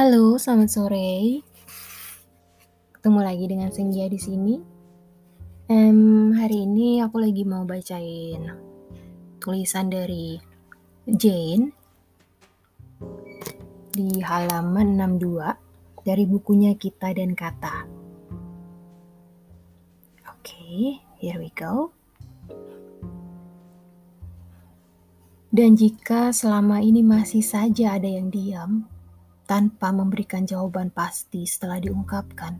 Halo, selamat sore. Ketemu lagi dengan Senja di sini. Um, hari ini aku lagi mau bacain tulisan dari Jane di halaman 62 dari bukunya Kita dan Kata. Oke, okay, here we go. Dan jika selama ini masih saja ada yang diam, tanpa memberikan jawaban pasti setelah diungkapkan.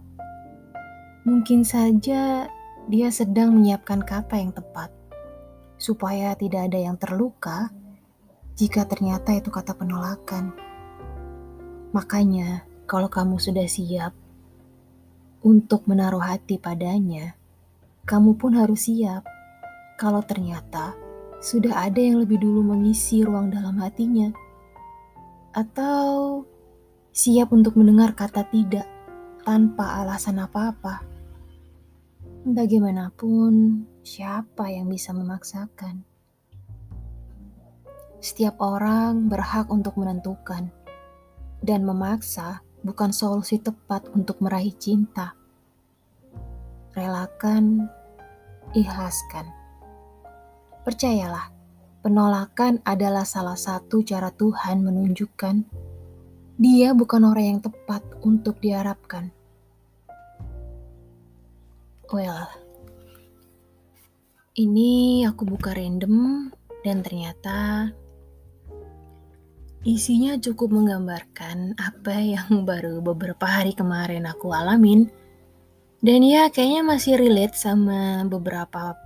Mungkin saja dia sedang menyiapkan kata yang tepat, supaya tidak ada yang terluka jika ternyata itu kata penolakan. Makanya, kalau kamu sudah siap untuk menaruh hati padanya, kamu pun harus siap kalau ternyata sudah ada yang lebih dulu mengisi ruang dalam hatinya, atau siap untuk mendengar kata tidak tanpa alasan apa-apa. Bagaimanapun, siapa yang bisa memaksakan? Setiap orang berhak untuk menentukan, dan memaksa bukan solusi tepat untuk meraih cinta. Relakan, ikhlaskan. Percayalah, penolakan adalah salah satu cara Tuhan menunjukkan dia bukan orang yang tepat untuk diharapkan. Well, ini aku buka random dan ternyata isinya cukup menggambarkan apa yang baru beberapa hari kemarin aku alamin. Dan ya kayaknya masih relate sama beberapa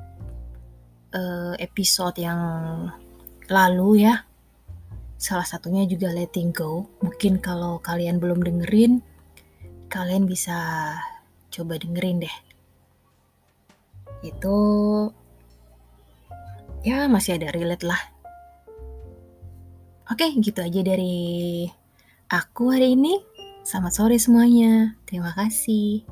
uh, episode yang lalu ya Salah satunya juga letting go. Mungkin kalau kalian belum dengerin, kalian bisa coba dengerin deh. Itu ya masih ada relate lah. Oke, gitu aja dari aku hari ini. Selamat sore semuanya. Terima kasih.